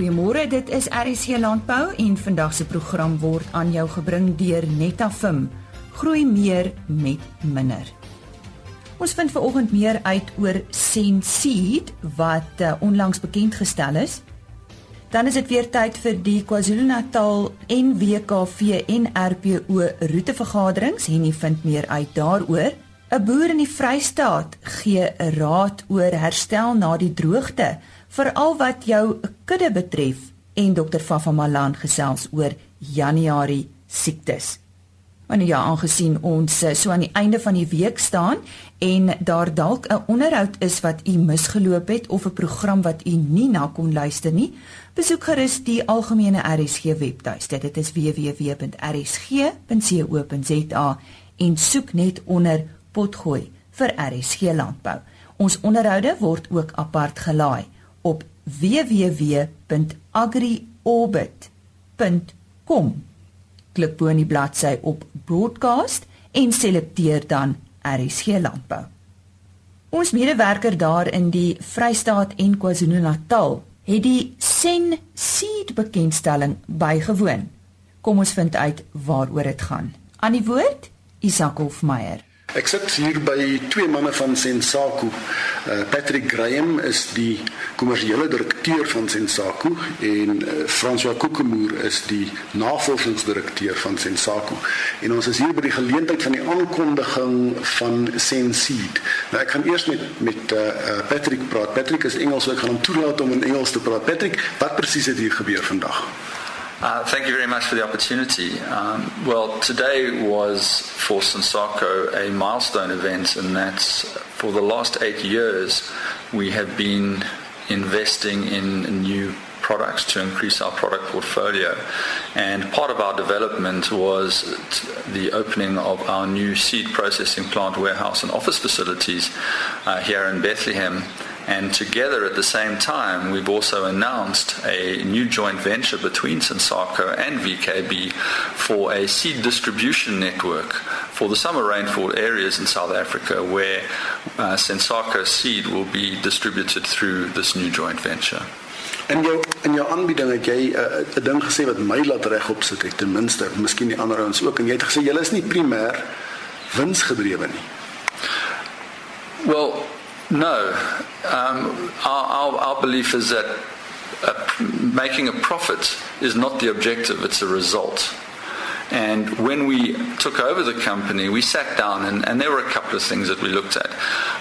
Goeiemôre, dit is RC Landbou en vandag se program word aan jou gebring deur Netafim. Groei meer met minder. Ons vind vanoggend meer uit oor Senseed wat uh, onlangs bekend gestel is. Dan is dit weer tyd vir die KwaZulu-Natal NWKV en RPO roetevergaderings en jy vind meer uit daaroor. 'n Boer in die Vrystaat gee 'n raad oor herstel na die droogte veral wat jou kudde betref en dokter Fafa Malan gesels oor Januarie siektes. Want ja, aangesien ons eh, so aan die einde van die week staan en daar dalk 'n onderhoud is wat u misgeloop het of 'n program wat u nie na kon luister nie, besoek gerus die algemene RSG webtuiste. Dit is www.rsg.co.za en soek net onder potgooi vir RSG landbou. Ons onderhoude word ook apart gelaai op www.agriorbit.com. Klik bo in die bladsy op broadcast en selekteer dan RSG landbou. Ons medewerker daar in die Vrystaat en KwaZulu-Natal het die Sen Seed bekendstelling bygewoon. Kom ons vind uit waaroor dit gaan. Aan die woord Isak Hofmeyer. Ek sit hier by twee manne van Sensaku. Uh, Patrick Graham is die kommersiële direkteur van Sensaku en uh, François Kokemoer is die navorsingsdirekteur van Sensaku. En ons is hier by die geleentheid van die aankondiging van Senseed. Nou ek gaan eers met met uh, Patrick praat. Patrick is Engels, so ek gaan hom toelaat om in Engels te praat. Patrick, wat presies het hier gebeur vandag? Uh, thank you very much for the opportunity. Um, well, today was for Sensako a milestone event, and that's for the last eight years we have been investing in new products to increase our product portfolio. And part of our development was the opening of our new seed processing plant, warehouse, and office facilities uh, here in Bethlehem. And together at the same time, we've also announced a new joint venture between Sensako and VKB for a seed distribution network for the summer rainfall areas in South Africa where uh, Sensako seed will be distributed through this new joint venture. In jou in jou aanbieding het jy 'n uh, 'n ding gesê wat my laat regop sit het ten minste, miskien die ander ouens ook en jy het gesê julle is nie primêr winsgedrewe nie. Well, No, um, our, our, our, belief is that uh, making a profit is not the objective; it's a result. And when we took over the company, we sat down and, and there were a couple of things that we looked at.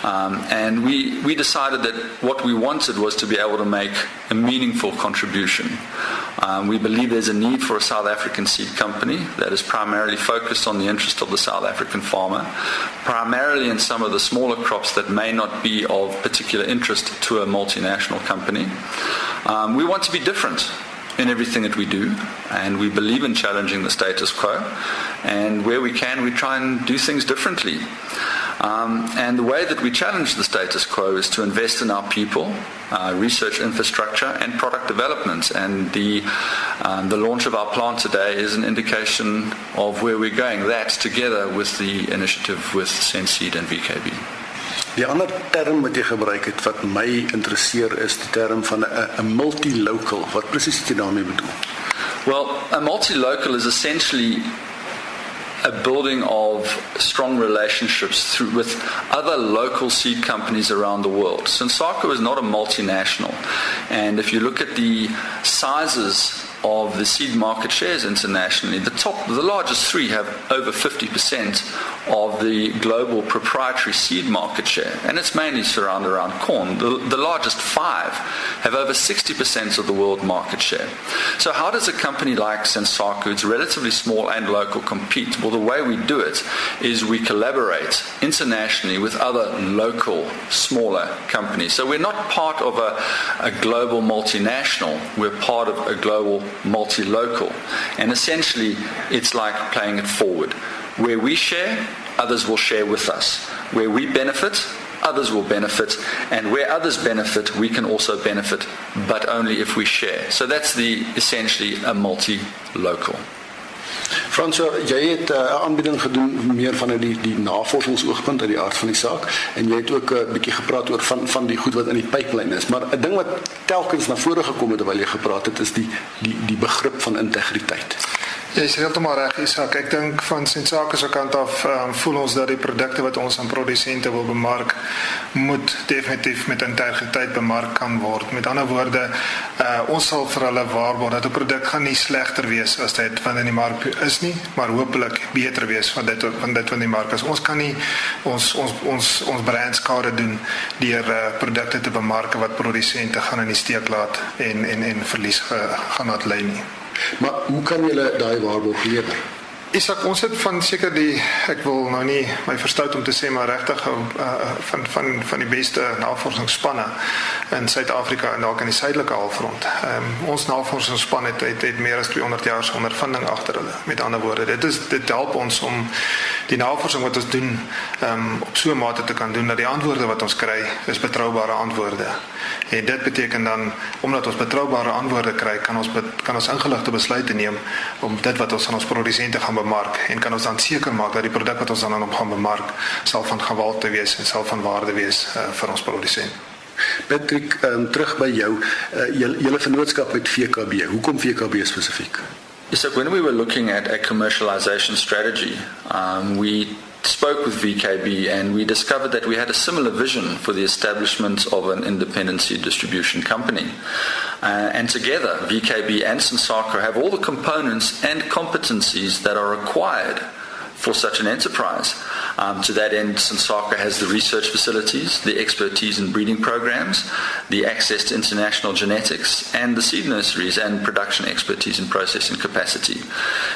Um, and we, we decided that what we wanted was to be able to make a meaningful contribution. Um, we believe there's a need for a South African seed company that is primarily focused on the interest of the South African farmer, primarily in some of the smaller crops that may not be of particular interest to a multinational company. Um, we want to be different in everything that we do, and we believe in challenging the status quo. And where we can, we try and do things differently. Um, and the way that we challenge the status quo is to invest in our people, uh, research infrastructure, and product development. And the, um, the launch of our plant today is an indication of where we're going. That together with the initiative with Senseed and VKB. Die ander term wat jy gebruik het wat my interesseer is die term van 'n multi-local. Wat presies het jy daarmee bedoel? Well, a multi-local is essentially a building of strong relationships through, with other local seed companies around the world. Sensako is not a multinational. And if you look at the sizes of the seed market shares internationally, the top, the largest three have over 50% of the global proprietary seed market share, and it's mainly surrounded around corn. The, the largest five have over 60% of the world market share. So how does a company like Sensaku, it's relatively small and local, compete? Well, the way we do it is we collaborate internationally with other local, smaller companies. So we're not part of a, a global multinational, we're part of a global multi-local. And essentially, it's like playing it forward. Where we share, others will share with us. Where we benefit, others will benefit. And where others benefit, we can also benefit, but only if we share. So that's the essentially a multi-local. Frans, jy het 'n uh, aanbieding gedoen meer van die die navorsingsoogpunt uit die aard van die saak en jy het ook 'n uh, bietjie gepraat oor van van die goed wat in die pipeline is. Maar 'n ding wat telkens na vore gekom het terwyl jy gepraat het is die die die begrip van integriteit. Jy sê heeltemal reg, Isak. Ek dink van Sensake se kant af um, voel ons dat die produkte wat ons aan produsente wil bemark, moet definitief met integriteit bemark kan word. Met ander woorde, uh, ons sal vir hulle waarborg dat 'n produk gaan nie slegter wees as dit van in die mark is nie, maar hopelik beter wees van dit van dit van die mark. As ons kan nie ons ons ons ons brand skade doen deur uh, produkte te bemark wat produsente gaan in die steek laat en en en verlies uh, gaan laat lê nie. Maar hoe kan julle daai waarborg lewer? Isak, ons het van seker die ek wil nou nie my verstout om te sê maar regtig uh, van van van die beste navorsingsspanne in Suid-Afrika en dalk in die suidelike halfrond. Ehm um, ons navorsingsspan het, het het meer as 200 jaar se ondervinding agter hulle. Met ander woorde, dit is dit help ons om die navorsing wat ons doen um, op so 'n mate te kan doen dat die antwoorde wat ons kry is betroubare antwoorde. En dit beteken dan omdat ons betroubare antwoorde kry, kan ons kan ons ingeligte besluite neem om dit wat ons aan ons produsente gaan bemark en kan ons dan seker maak dat die produk wat ons dan aan hom gaan bemark sal van gewalte wees en sal van waarde wees uh, vir ons produsent. Patrick, um, terug by jou, uh, julle vennootskap met VKB. Hoekom VKB spesifiek? So when we were looking at a commercialization strategy, um, we spoke with VKB and we discovered that we had a similar vision for the establishment of an independency distribution company. Uh, and together, VKB and Sensako have all the components and competencies that are required for such an enterprise. Um, to that end, Sensaka has the research facilities, the expertise in breeding programs, the access to international genetics, and the seed nurseries and production expertise and processing capacity.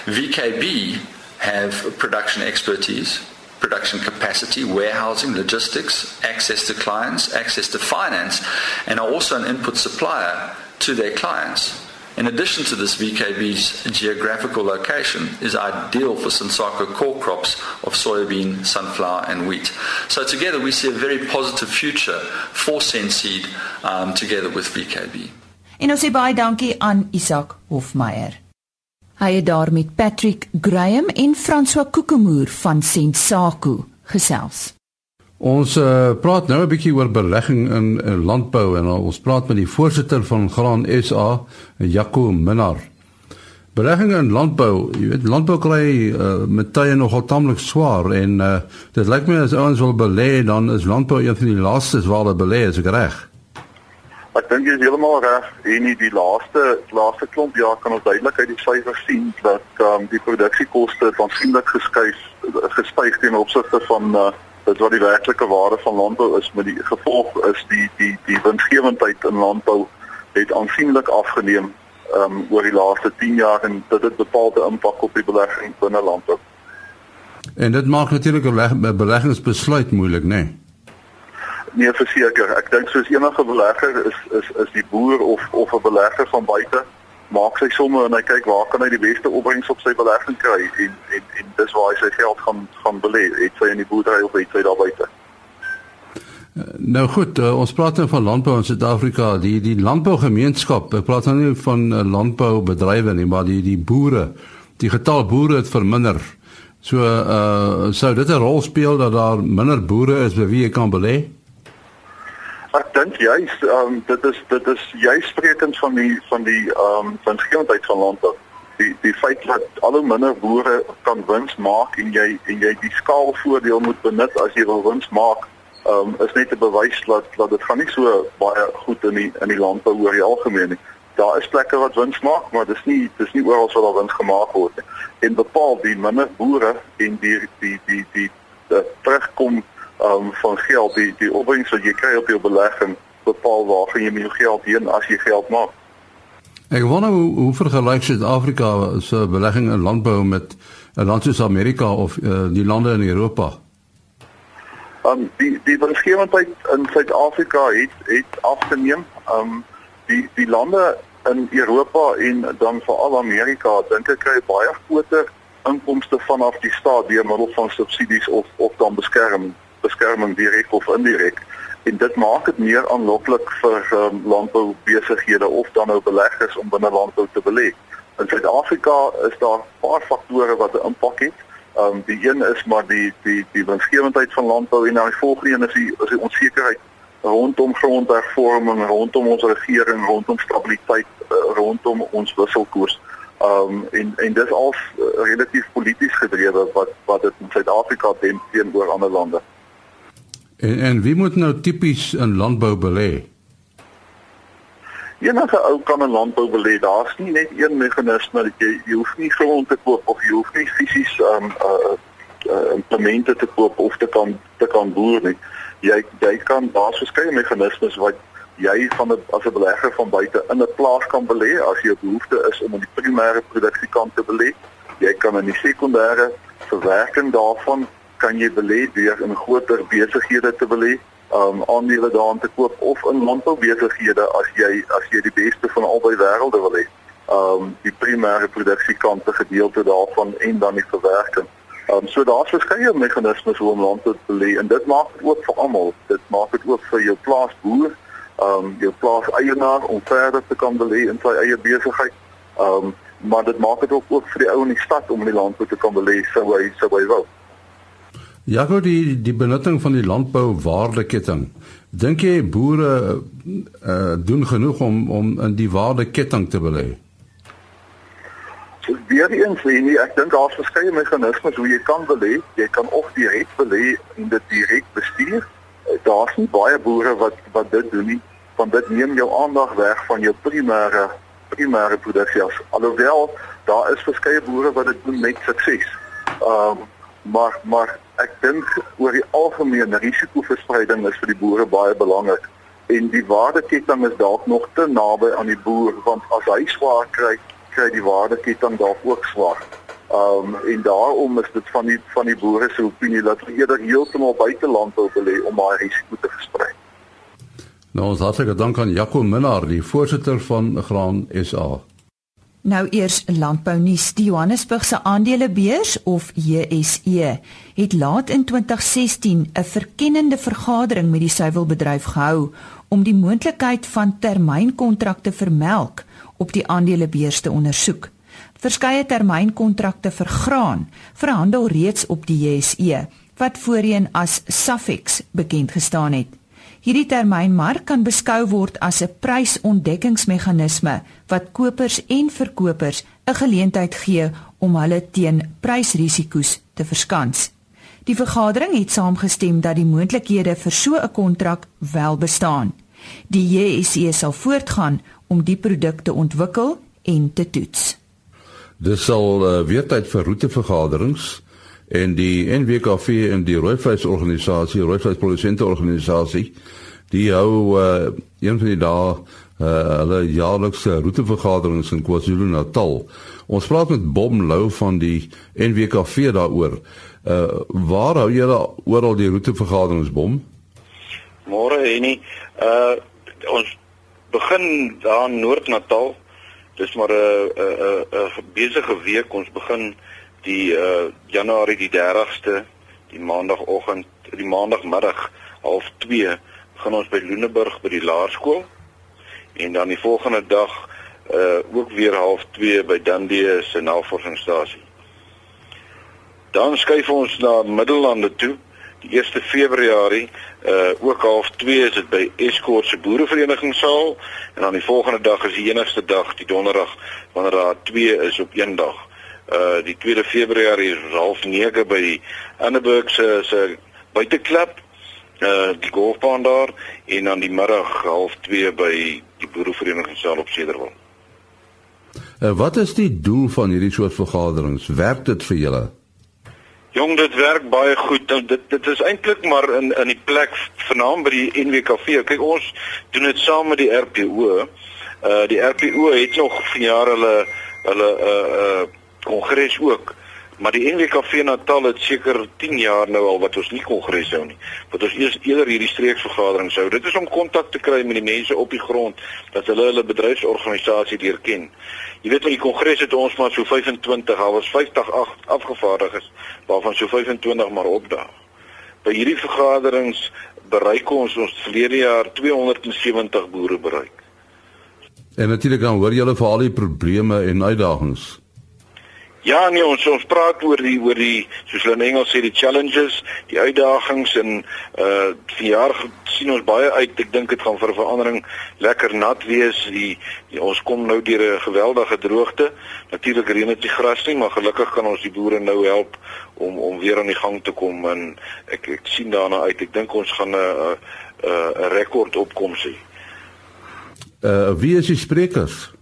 VKB have production expertise, production capacity, warehousing, logistics, access to clients, access to finance, and are also an input supplier to their clients. In addition to this, VKB's geographical location is ideal for Sensako core crops of soybean, sunflower, and wheat. So together we see a very positive future for Senseed um, together with VKB. En ons sê baie dankie aan Isak Hofmeyer. Hy het daar met Patrick Graham en François Kokemoer van Sensako gesels. Ons uh, praat nou 'n bietjie oor belegging in, in landbou en uh, ons praat met die voorsitter van Graan SA, Jaco Minnar. Belegging in landbou, jy weet landbou kry uh, met tye nogal tamelik swaar en uh, dit lyk my as ouens wil belê dan is landbou een van die laaste waar hulle belê is reg. Ek dink jy is heeltemal reg. En die laaste laaste klomp jaar kan ons duidelik uit die syfers sien dat um, die produksiekoste aansienlik geskuif gestyg ten opsigte van uh, dit wat die werklike waarde van landbou is met die gevolg is die die die winsgewendheid in landbou het aansienlik afgeneem um, oor die laaste 10 jaar en dit het bepaalde impak op die belegging binne landbou. En dit maak natuurlik 'n beleggingsbesluit moeilik, né? Nee? Nee, verseker. Ek dink soos enige belegger is is is die boer of of 'n belegger van buite maak sy somme en hy kyk waar kan hy die beste opbrengs op sy belegging kry en en en dis waar hy sy geld gaan gaan belê. Het sy in die boerdery of het sy daar buite? Nou goed, uh, ons praat nou van landbou in Suid-Afrika. Die die landbougemeenskap, ek praat nou nie van uh, landboubedrywe nie, maar die die boere. Die getal boere het verminder. So uh sou dit 'n rol speel dat daar minder boere is by wie jy kan belê? Ek dink juist ehm um, dit is dit is juist sprekend van die van die ehm um, van skieldheid van landbou. Die die feit dat al hoe minder boere kan wins maak en jy en jy die skaalvoordeel moet benut as jy wil wins maak, ehm um, is net 'n bewys dat dat dit gaan nie so baie goed in die in die landbou oor die algemeen nie. Daar is plekke wat wins maak, maar dis nie dis nie oral waar daar wins gemaak word nie. En bepaal die minder boere en die die die die, die, die terugkom um, van geld die die opbrengs wat jy kry op jou belegging bepaal waar gaan jy met jou geld heen as jy geld maak. Ek wonder hoe hoe vergelyk Suid-Afrika se belegging in landbou met 'n land soos Amerika of uh, die lande in Europa? Um die die winsgewendheid in Suid-Afrika het het afgeneem. Um die die lande in Europa en dan veral Amerika dink ek kry baie groter inkomste vanaf die staat deur middel van subsidies of of dan beskerming beskerming direk of indirek en dit maak dit meer aanloklik vir um, landboubesighede of dan nou beleggers om binne landbou te belê In Suid-Afrika is daar 'n paar faktore wat 'n impak het. Ehm um, die een is maar die die die winsgewendheid van landbou en dan die volgende een is die is die onsekerheid rondom grondhervorming, rondom ons regering, rondom stabiliteit, uh, rondom ons wisselkoers. Ehm um, en en dis al uh, relatief polities gedrewe wat wat dit in Suid-Afrika teen teenoor ander lande. En en wie moet nou tipies in landbou belê? Enige ou kan 'n landbou belê. Daar's nie net een meganisme dat jy jy hoef nie grond te koop of jy hoef nie fisies um uh, uh implemente te koop of te kan te kan boer nie. Jy jy kan daar's verskeie meganismes wat jy van 'n as 'n belegger van buite in 'n plaas kan belê as jy 'n behoefte is om in die primêre produksiekant te belê. Jy kan in die sekondêre verwerking daarvan kan jy belê deur in groter besighede te belê um aandele daarin te koop of in landboubesighede as jy as jy die beste van albei wêrelde wil hê. Um die primêre produksiekante gedeelte daarvan en dan die verwerking. Um so daar's verskeie meganismes hoe om landbou te belê en dit maak dit ook vir almal. Dit maak dit ook vir jou plaasboer, um jou plaaseienaar om verder te kan belê in sy eie besigheid. Um maar dit maak dit ook ook vir die ou in die stad om in die landbou te kan belê sou hy sou hy wou. Ja, gou die die benutting van die landbou waardeketting. Dink jy boere uh, doen genoeg om om in die waardeketting te belê? So weer eens nie, ek dink daar's verskeie meganismes hoe jy kan belê. Jy kan of direk belê en dit direk bestuur. Eh, daar's nie baie boere wat wat dit doen nie. Van dit neem jou aandag weg van jou primêre primêre produksie. Alhoewel daar is verskeie boere wat dit doen met sukses. Ehm um, maar maar ek dink oor die algemene risikoverspreiding is vir die boere baie belangrik en die waardeketting is dalk nog te naby aan die boer want as hy swaar kry kry die waardeketting dalk ook swaar. Um en daarom is dit van die van die boere se opinie dat hulle eerder heeltemal buite landbou belê om daai risiko te versprei. Nou ons hartlike dank aan Jaco Minnar, die voorsitter van Graan SA. Nou eers landbou nuus. Die Johannesburgse aandelebeurs of JSE het laat in 2016 'n verkennende vergadering met die suiwelbedryf gehou om die moontlikheid van termynkontrakte vir melk op die aandelebeurs te ondersoek. Verskeie termynkontrakte vir graan verhandel reeds op die JSE wat voorheen as Safex bekend gestaan het. Hierdie termynmark kan beskou word as 'n prysontdekkingsmeganisme wat kopers en verkopers 'n geleentheid gee om hulle teen prysrisiko's te verskans. Die vergadering het saamgestem dat die moontlikhede vir so 'n kontrak wel bestaan. Die JSE sal voortgaan om die produkte ontwikkel en te toets. Dis sal uh, weer tyd vir roetevergaderings en die NWKV en die Rooivleisorganisasie, Rooivleisprodusente organisasie, die hou uh, een van die dae uh, hulle jaarlikse roetevergaderings in KwaZulu-Natal. Ons praat met Bob Lou van die NWKV daaroor. Uh waar hou julle oral die roetevergaderings bom? Môre Henny. Uh ons begin daar in Noord-Natal. Dis maar 'n 'n 'n besige week. Ons begin die uh Januarie die 30ste, die maandagooggend, die maandagmiddag half 2 gaan ons by Loeneburg by die laerskool en dan die volgende dag uh ook weer half 2 by Dundee se navorsingsstasie. Dan skuif ons na Middellande toe. Die 1 Februarie uh ook half 2 is dit by Escort se boerevereniging saal en dan die volgende dag is die enigste dag, die donderdag wanneer daar 2 is op een dag. Uh die 2 Februarie is half 9 by die Anneburg se se buiteklub uh die golfbaan daar en dan die middag half 2 by die boerevereniging saal op Cederwil. Uh, wat is die doel van hierdie soort vergaderings? Werk dit vir julle? Jong, dit werk baie goed. Nou, dit dit is eintlik maar in in die plek vanaam by die NWKV. Kyk, ons doen dit saam met die RPO. Uh die RPO het nog vanjaar hulle hulle uh uh kongres ook. Maar die NWKV Natal het seker 10 jaar nou al wat ons nie kongres hou nie. Wat ons eers eerder hierdie streeksvergaderings hou. Dit is om kontak te kry met die mense op die grond dat hulle hulle bedryfsorganisasie leer ken. Jy weet met die kongres het ons maar so 25, al was 50 afgevaardiges waarvan so 25 maar opdaag. By hierdie vergaderings bereik ons ons verlede jaar 270 boere bereik. En natuurlik dan hoor julle vir al die probleme en uitdagings. Ja, nee, ons ons praat oor die oor die soos hulle in Engels sê die challenges, die uitdagings en uh vir jaar sien ons baie uit. Ek dink dit gaan vir 'n verandering lekker nat wees. Die, die ons kom nou deur 'n geweldige droogte. Natuurlik reën dit nie gras nie, maar gelukkig kan ons die boere nou help om om weer aan die gang te kom en ek ek sien daarna uit. Ek dink ons gaan 'n 'n 'n rekord opkoms hê. Uh wie is die sprekers?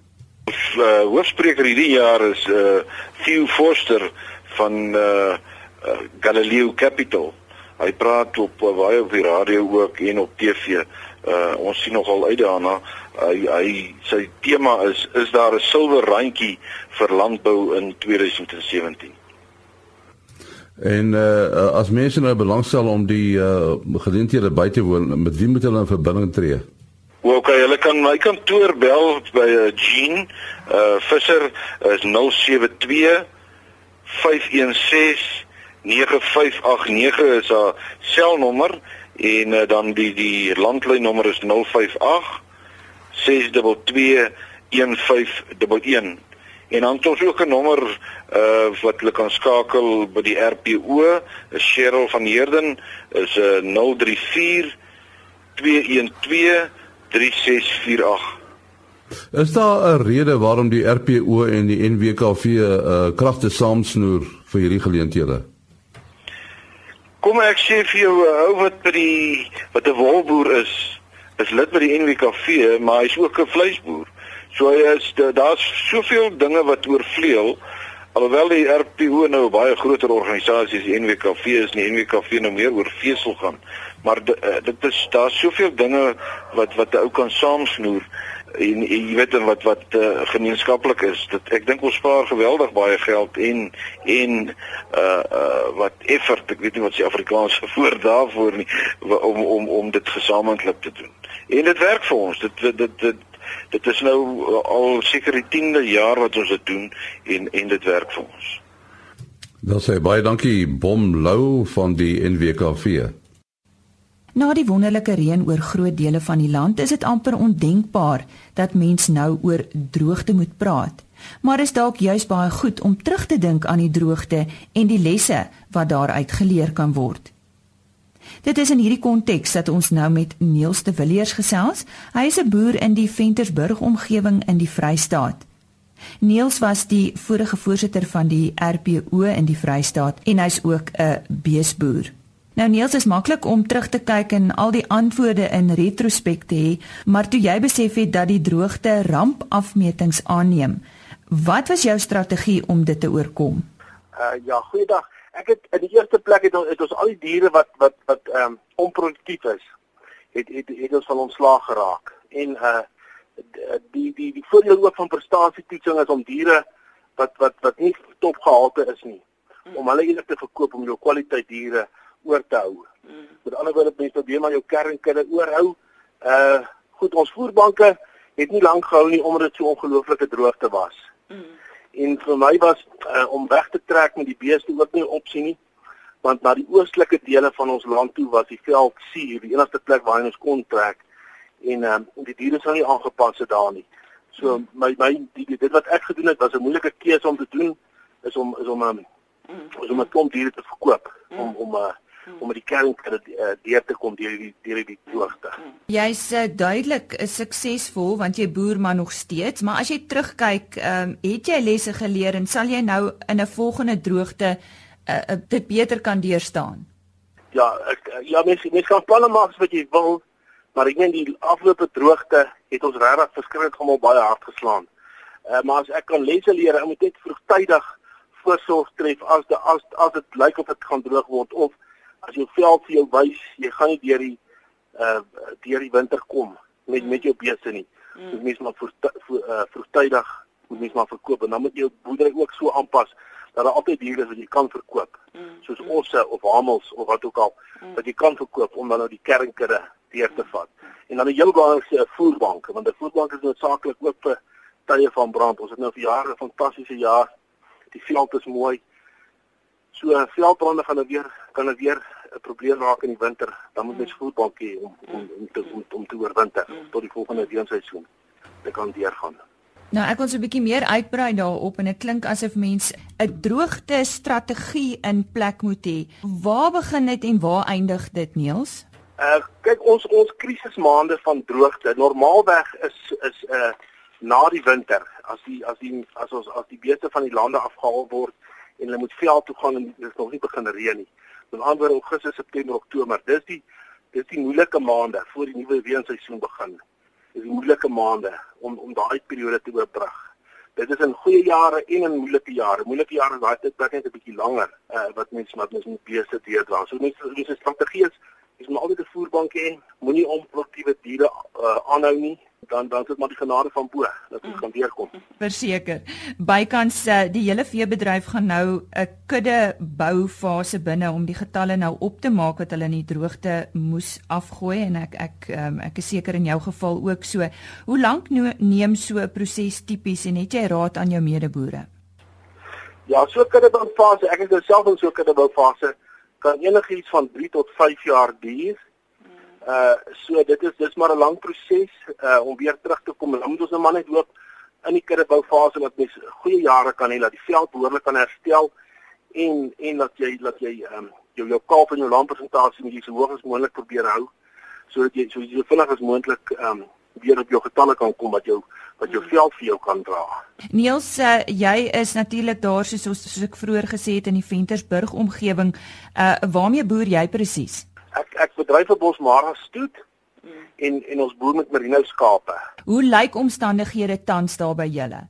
Uh, hoofspreker hierdie jaar is uh Theo Forster van uh, uh Galileo Capital. Hy praat op uh, baie op die radio ook en op TV. Uh ons sien nogal uit daarna. Hy hy sy tema is is daar 'n silwer randjie vir landbou in 2017. En uh as mense nou belangstel om die uh geleenthede by te woon, met wie moet hulle in verbinding tree? Wel, okay, hulle kan my kantoor bel by uh, Jean uh Visser is 072 516 9589 is haar selnommer en uh, dan die die landlynnommer is 058 622 1511 en dan het ons ook 'n nommer uh wat hulle kan skakel by die RPO, is Cheryl van Heerden is uh, 034 212 3648. Is daar 'n rede waarom die RPO en die NWKV uh, kragte saamsnoer vir hierdie geleenthede? Kom ek sê vir jou 'n uh, ou wat by die wat 'n wolboer is, is lid by die NWKV, maar hy's ook 'n vleisboer. So hy is daar's soveel dinge wat oorvleuel. Alhoewel die RPO nou 'n baie groter organisasie is, die NWKV is nie NWKV nou meer oor vesel gaan maar eh, dit is daar's soveel dinge wat wat 'n ou kan saamsnoer en, en jy weet wat wat uh, gemeenskaplik is dit ek dink ons spaar geweldig baie geld en en uh uh wat effort ek weet nie wat se Afrikaanse woord daarvoor nie om om om dit gesamentlik te doen en dit werk vir ons dit dit dit, dit Dit is nou al seker die 10de jaar wat ons dit doen en en dit werk vir ons. Dan sê baie dankie Bom Lou van die NWKV. Na die wonderlike reën oor groot dele van die land, is dit amper ondenkbaar dat mens nou oor droogte moet praat. Maar is dalk juis baie goed om terug te dink aan die droogte en die lesse wat daaruit geleer kan word. Dit is in hierdie konteks dat ons nou met Niels de Villiers gesels. Hy is 'n boer in die Ventersburg omgewing in die Vrystaat. Niels was die vorige voorsitter van die RPO in die Vrystaat en hy's ook 'n beesboer. Nou Niels is maklik om terug te kyk en al die antwoorde in retrospek te hê, maar toe jy besef het dat die droogte rampafmetings aanneem, wat was jou strategie om dit te oorkom? Uh ja, goeiedag. Ek het in die eerste plek het, het ons al die diere wat wat wat ehm um, onproduktief is, het, het het ons van ontslaag geraak. En uh die die die voordeel ook van prestasietoetsing is om diere wat wat wat nie topgehalte is nie, om hulle eerlik te verkoop om jou kwaliteit diere oor te hou. Mm. Met ander woorde, mense probeer maar jou kernkudde oorhou. Uh goed, ons voerbanke het nie lank gehou nie omdat dit so ongelooflike droogte was. Mm. En vir my was uh, om weg te trek met die beeste ook nie 'n opsie nie, want na die oostelike dele van ons land toe was die veld suur, die enigste plek waar ons kon trek en um, die diere sou nie aangepas het daar nie. So mm. my my die, dit wat ek gedoen het was 'n moeilike keuse om te doen is om is om um, mm. is om 'n klomp diere te verkoop mm. om om uh, om met die kern uh, deur te kom deur die deur die droogte. Jy's uh, duidelik is suksesvol want jy boer maar nog steeds, maar as jy terugkyk, ehm um, het jy lesse geleer en sal jy nou in 'n volgende droogte uh, uh, dit beter kan deurstaan? Ja, ek ja, mens mens kan planne maak wat jy wil, maar ek meen die afgelope droogte het ons regtig verskriklik almal baie hard geslaan. Uh, maar as ek kan lesse leer, ek moet net vroegtydig voorsorg tref as die as as dit lyk of dit gaan droog word of as jou veld vir jou wys, jy gaan nie deur die uh deur die winter kom met mm. met jou beeste nie. Mm. Moet mens maar voor uh vroegtydig moet mens maar verkoop en dan moet jy jou boerdery ook so aanpas dat daar altyd diere is wat jy kan verkoop. Mm. Soos osse of hamels of wat ook al mm. wat jy kan verkoop om dan nou die kernkudde deur te vat. Mm. En dan 'n heel belangrike voerbank want 'n voerbank is noodsaaklik ook vir tye van brand. Ons het nou vir jare 'n fantastiese jaar. Die veld is mooi. So veldbrande gaan nou weer kan nou weer 'n probleem raak in die winter, dan moet mens voedbank hê om om om te om, om te oorwinter tot die volgende reenseisoen. te kan deurgaan. Nou ek wil so 'n bietjie meer uitbrei daarop en dit klink asof mens 'n droogte strategie in plek moet hê. Waar begin dit en waar eindig dit, Niels? Uh kyk ons ons krisismaande van droogte normaalweg is is 'n uh, na die winter as die as die as ons as die beeste van die lande afgehaal word en hulle moet veld toe gaan en dit is nog nie begin reën nie. Met ander woorde Augustus, September, Oktober. Dis die dis die moeilike maande voor die nuwe reenseisoen begin. Dis die moeilike maande om om daai periode te oorbrug. Dit is in goeie jare en in moeilike jare. Moeilike jare daai tyd wat net 'n bietjie langer uh, wat mense wat mens moet beeste deurdra. So net dis 'n strategie is is om altyd 'n voerbank hê. Moenie onproduktiewe diere uh, aanhou nie dan dan sit maar die genade van bo dat dit kan deurkom. Verseker. Bykans uh, die hele veebedryf gaan nou 'n kudde boufase binne om die getalle nou op te maak wat hulle in die droogte moes afgooi en ek ek um, ek is seker in jou geval ook so. Hoe lank neem so 'n proses tipies en het jy raad aan jou medeboere? Ja, so kudde boufase, ek is self in so 'n kudde boufase kan enigiets van 3 tot 5 jaar duur. Uh so dit is dis maar 'n lang proses uh om weer terug te kom. Ons moet nou maar net hoop in die kuddeboufase dat mens goeie jare kan hê dat die veld behoorlik kan herstel en en dat jy dat jy ehm um, jou jou kalf en jou lampresentasie moet jy so hoog as moontlik probeer hou sodat jy so jy vinnig as moontlik ehm um, weer op jou getalle kan kom wat jou wat jou veld vir jou kan dra. Niels, uh, jy is natuurlik daar soos soos ek vroeër gesê het in die Ventersburg omgewing. Uh waarmee boer jy presies? Ek ek bedryf 'n bosmara stoet hmm. en en ons boer met merino skape. Hoe lyk omstandighede tans daar by julle?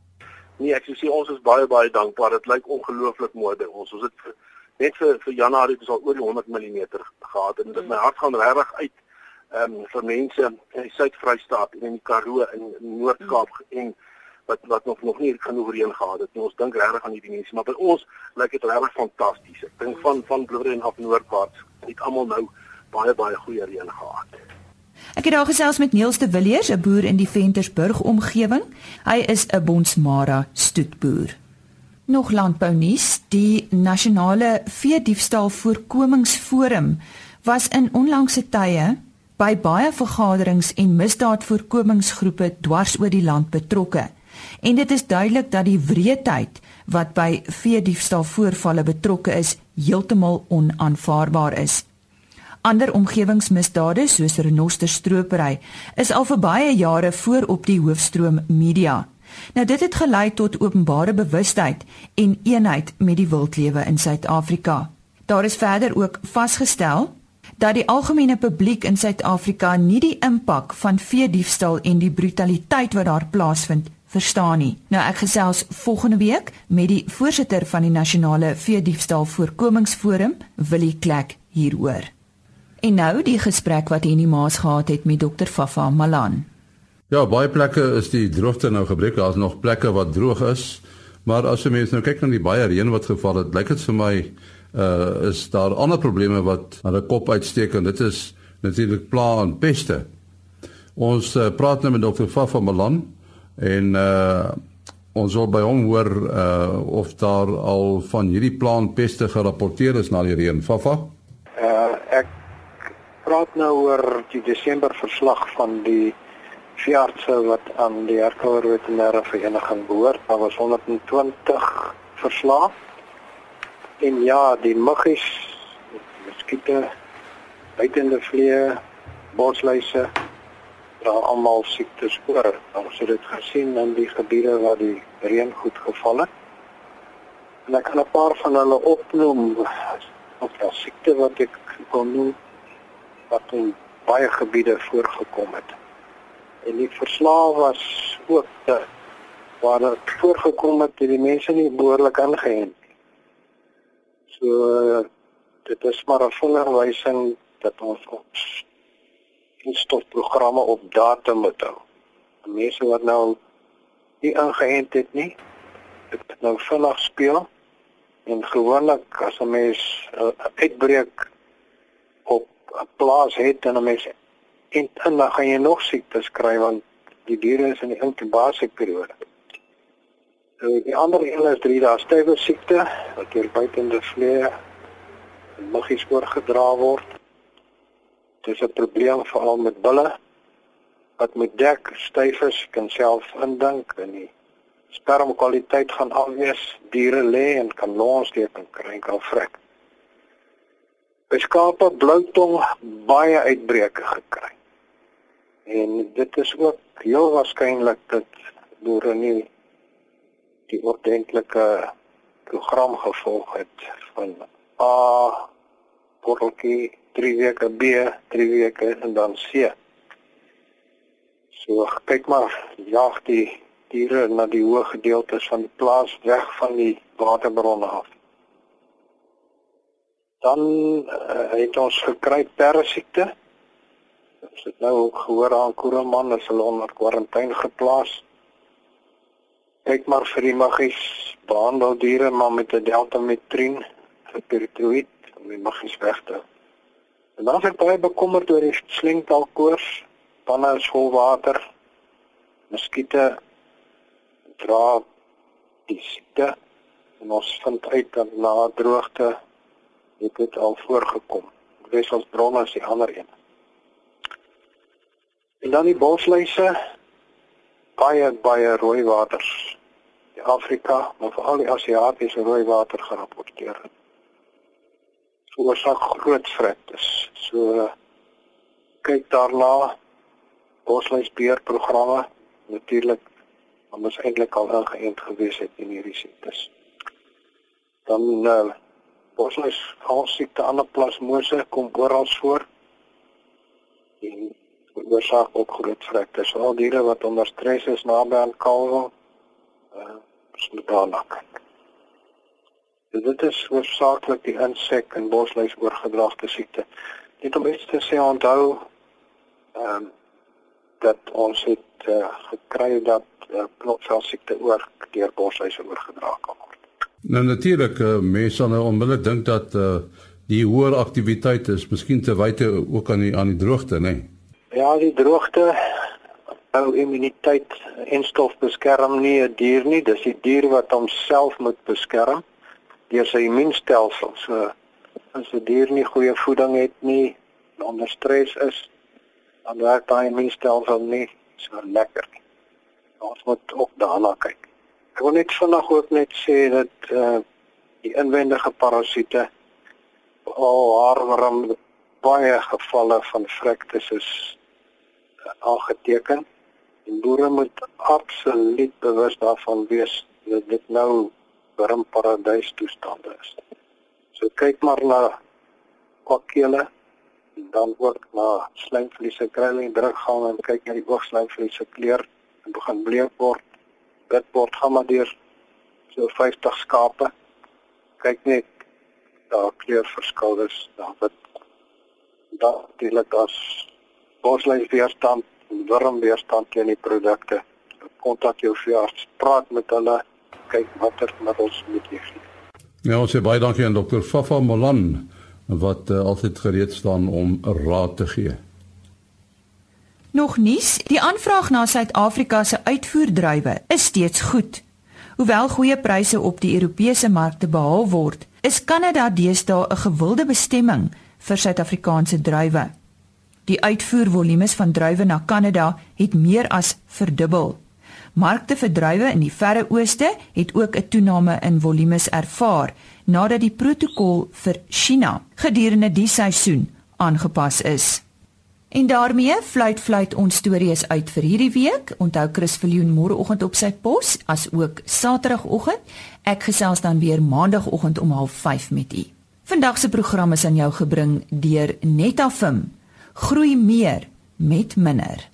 Nee, ek sê ons is baie baie dankbaar. Dit lyk ongelooflik mooi by ons. Ons het net vir vir Januarie het ons al oor die 100 mm gehad en dit my hart gaan regtig uit ehm um, vir mense in die Suid-Vrystaat en in die Karoo en in Noord-Kaap mm. en wat wat nog nog nie genoeg reën gehad het nie. Ons dink regtig aan hierdie mense, maar by ons lyk dit regtig fantasties. Ek dink van van Bloemfontein af noordwaarts het almal nou baie baie goeie reën gehad. Ek het daar gesels met Niels de Villiers, 'n boer in die Ventersburg omgewing. Hy is 'n Bonsmara stoetboer. Nog landbounuus, die nasionale veediefstal voorkomingsforum was in onlangse tye by baie vergaderings en misdaadvoorkomingsgroepe dwars oor die land betrokke. En dit is duidelik dat die wreedheid wat by veediefstal voorvalle betrokke is, heeltemal onaanvaarbaar is. Ander omgewingsmisdade soos renosterstropery is al vir baie jare voor op die hoofstroom media. Nou dit het gelei tot openbare bewustheid en eenheid met die wildlewe in Suid-Afrika. Daar is verder ook vasgestel dat die algemene publiek in Suid-Afrika nie die impak van veediefstal en die brutaliteit wat daar plaasvind verstaan nie. Nou ek gesels volgende week met die voorsitter van die nasionale veediefstal voorkomingsforum, Willie Klek hieroor. En nou die gesprek wat Henny Maas gehad het met dokter Fafa Malan. Ja, baie plekke is die droogte nou gebreek. Daar's nog plekke wat droog is. Maar as jy mens nou kyk na die baie reën wat geval het, lyk dit vir my uh is daar ander probleme wat aan die kop uitsteek en dit is natuurlik pla en peste. Ons uh, praat nou met dokter Fafa Malan en uh ons wil by hom hoor uh of daar al van hierdie pla en peste gerapporteer is na die reën. Fafa? Uh ek praat nou oor die Desember verslag van die veeartse wat aan die Herkouer Veterinêre Vereniging behoort. Daar was 120 verslae. En ja, die muggies, muskiete, buitende vliee, bosluise, daar almal siektes oor. Ons het dit gesien in die gebiede waar die reën goed geval het. En ek kan 'n paar van hulle opnoem. Of daar siekte wat ek kon noem wat in baie gebiede voorgekom het. En die verslae was ook te, waar dit voorgekom het dat die mense nie behoorlik aangeënt nie. So dit is maar 'n vingerwysing dat ons ons stofprogramme op datum moet hou. Mense wat nou nie aangeënt het nie, dit nou vinnig speel en gewoonlik as 'n mens 'n uitbreek 'n plaas het en 'n mens en, en dan gaan jy nog siektes kry want die diere is in die inkubasieperiode. Nou die ander een is drie dae stywe siekte wat deur buitende vlee muggies oorgedra word. Dit is 'n probleem veral met bulle. wat moet dek, styf is, kan self indink in die spermkwaliteit gaan afwees, diere lê en kan en kry kan vrek. Beskape bloutong baie uitbreke gekry. En dit is ook heel waarskynlik dat boere nie die ordentlike program gevolg het van A portjie 3 weke B, 3 weke en dan C. So kyk maar, jag die diere na die hoë gedeeltes van die plaas weg van die waterbronne af. Dan uh, het ons gekry perdesiekte. Ons het nou ook gehoor aan Koereman is hulle onder kwarantyne geplaas. Kyk maar vir die maggies behandel diere maar met 'n deltametrin vir peritroïd om die maggies weg te. En dan is ek baie bekommerd oor die slengtalkoors, panne vol water, muskiete dra die siekte en ons vind uit dat na droogte het dit al voorgekom. Dis ons bronne is die ander een. En dan die bosluise baie baie rooi waters. Die Afrika, maar veral die Asiatiese rooi water gerapporteer. Veroorsaak groot vreugdes. So kyk daarna bosluisbeheerprogramme natuurlik want ons eintlik al ingeënt gewees het in hierdie siektes. Dan uh bosluis halsiekte ander plasmose kom oral voor. En oorsaak ook groot vreugdes. Al diere wat onder stres is naby aan kalwe uh moet daarna kyk. Dus dit is hoofsaaklik die insek en bosluis oorgedraagde siekte. Net om iets te sê onthou ehm um, dat ons het uh, gekry dat uh, knopvelsiekte oor deur boshuise oorgedra kan word. Nou natuurlik, uh, mense sal nou onmiddellik dink dat uh, die hoër aktiwiteit is miskien te wyte ook aan die aan die droogte, né? Nee? Ja, die droogte hou immuniteit en stof beskerm nie 'n dier nie, dis die dier wat homself moet beskerm deur sy immuunstelsel. So as 'n dier nie goeie voeding het nie, onder stres is, dan werk daai immuunstelsel nie so lekker nie. Ons moet ook daarna kyk. Ek wil net vanaand ook net sê dat eh uh, die inwendige parasiete al haarworm baie gevalle van vrektes is uh, aangeteken. Boere moet absoluut bewus daarvan wees dat dit nou wormparadys toestande is. So kyk maar na kwakkele en dan ook na slijmvliese kry en druk gaan en kyk na die oogslijmvliese kleur en begin bleek word. Dit word gaan maar deur so 50 skape. Kyk net daar kleurverskil is daar wat daar natuurlik as bosluis weerstand en worm weerstand teen die produkte. Kontak jou veearts, praat met hulle, kyk watter middels moet jy gee. Ja, ons sê baie dankie aan dokter Fafa Molan wat uh, altyd gereed staan om raad te gee. Nog nuus, die aanvraag na Suid-Afrika se uitvoerdruiwe is steeds goed. Hoewel goeie pryse op die Europese markte behaal word, is Kanada deesdae 'n gewilde bestemming vir Suid-Afrikaanse druiwe. Die uitvoervolumes van druiwe na Kanada het meer as verdubbel. Markte vir druiwe in die Verre Ooste het ook 'n toename in volumes ervaar nadat die protokol vir China gedurende die seisoen aangepas is. En daarmee fluit fluit ons stories uit vir hierdie week. Onthou Chris Viljoen môreoggend op sy pos as ook Saterdagoggend. Ek gesels dan weer Maandagoggend om 05:30 met u. Vandag se program is aan jou gebring deur Netafim. Groei meer met minder.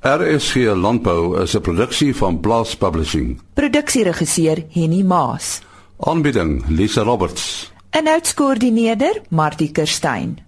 RSG Landbou is 'n produksie van Blast Publishing. Produksieregisseur Henny Maas. Aanbieding Lisa Roberts. En uitskoördineerder Martie Kerstyn.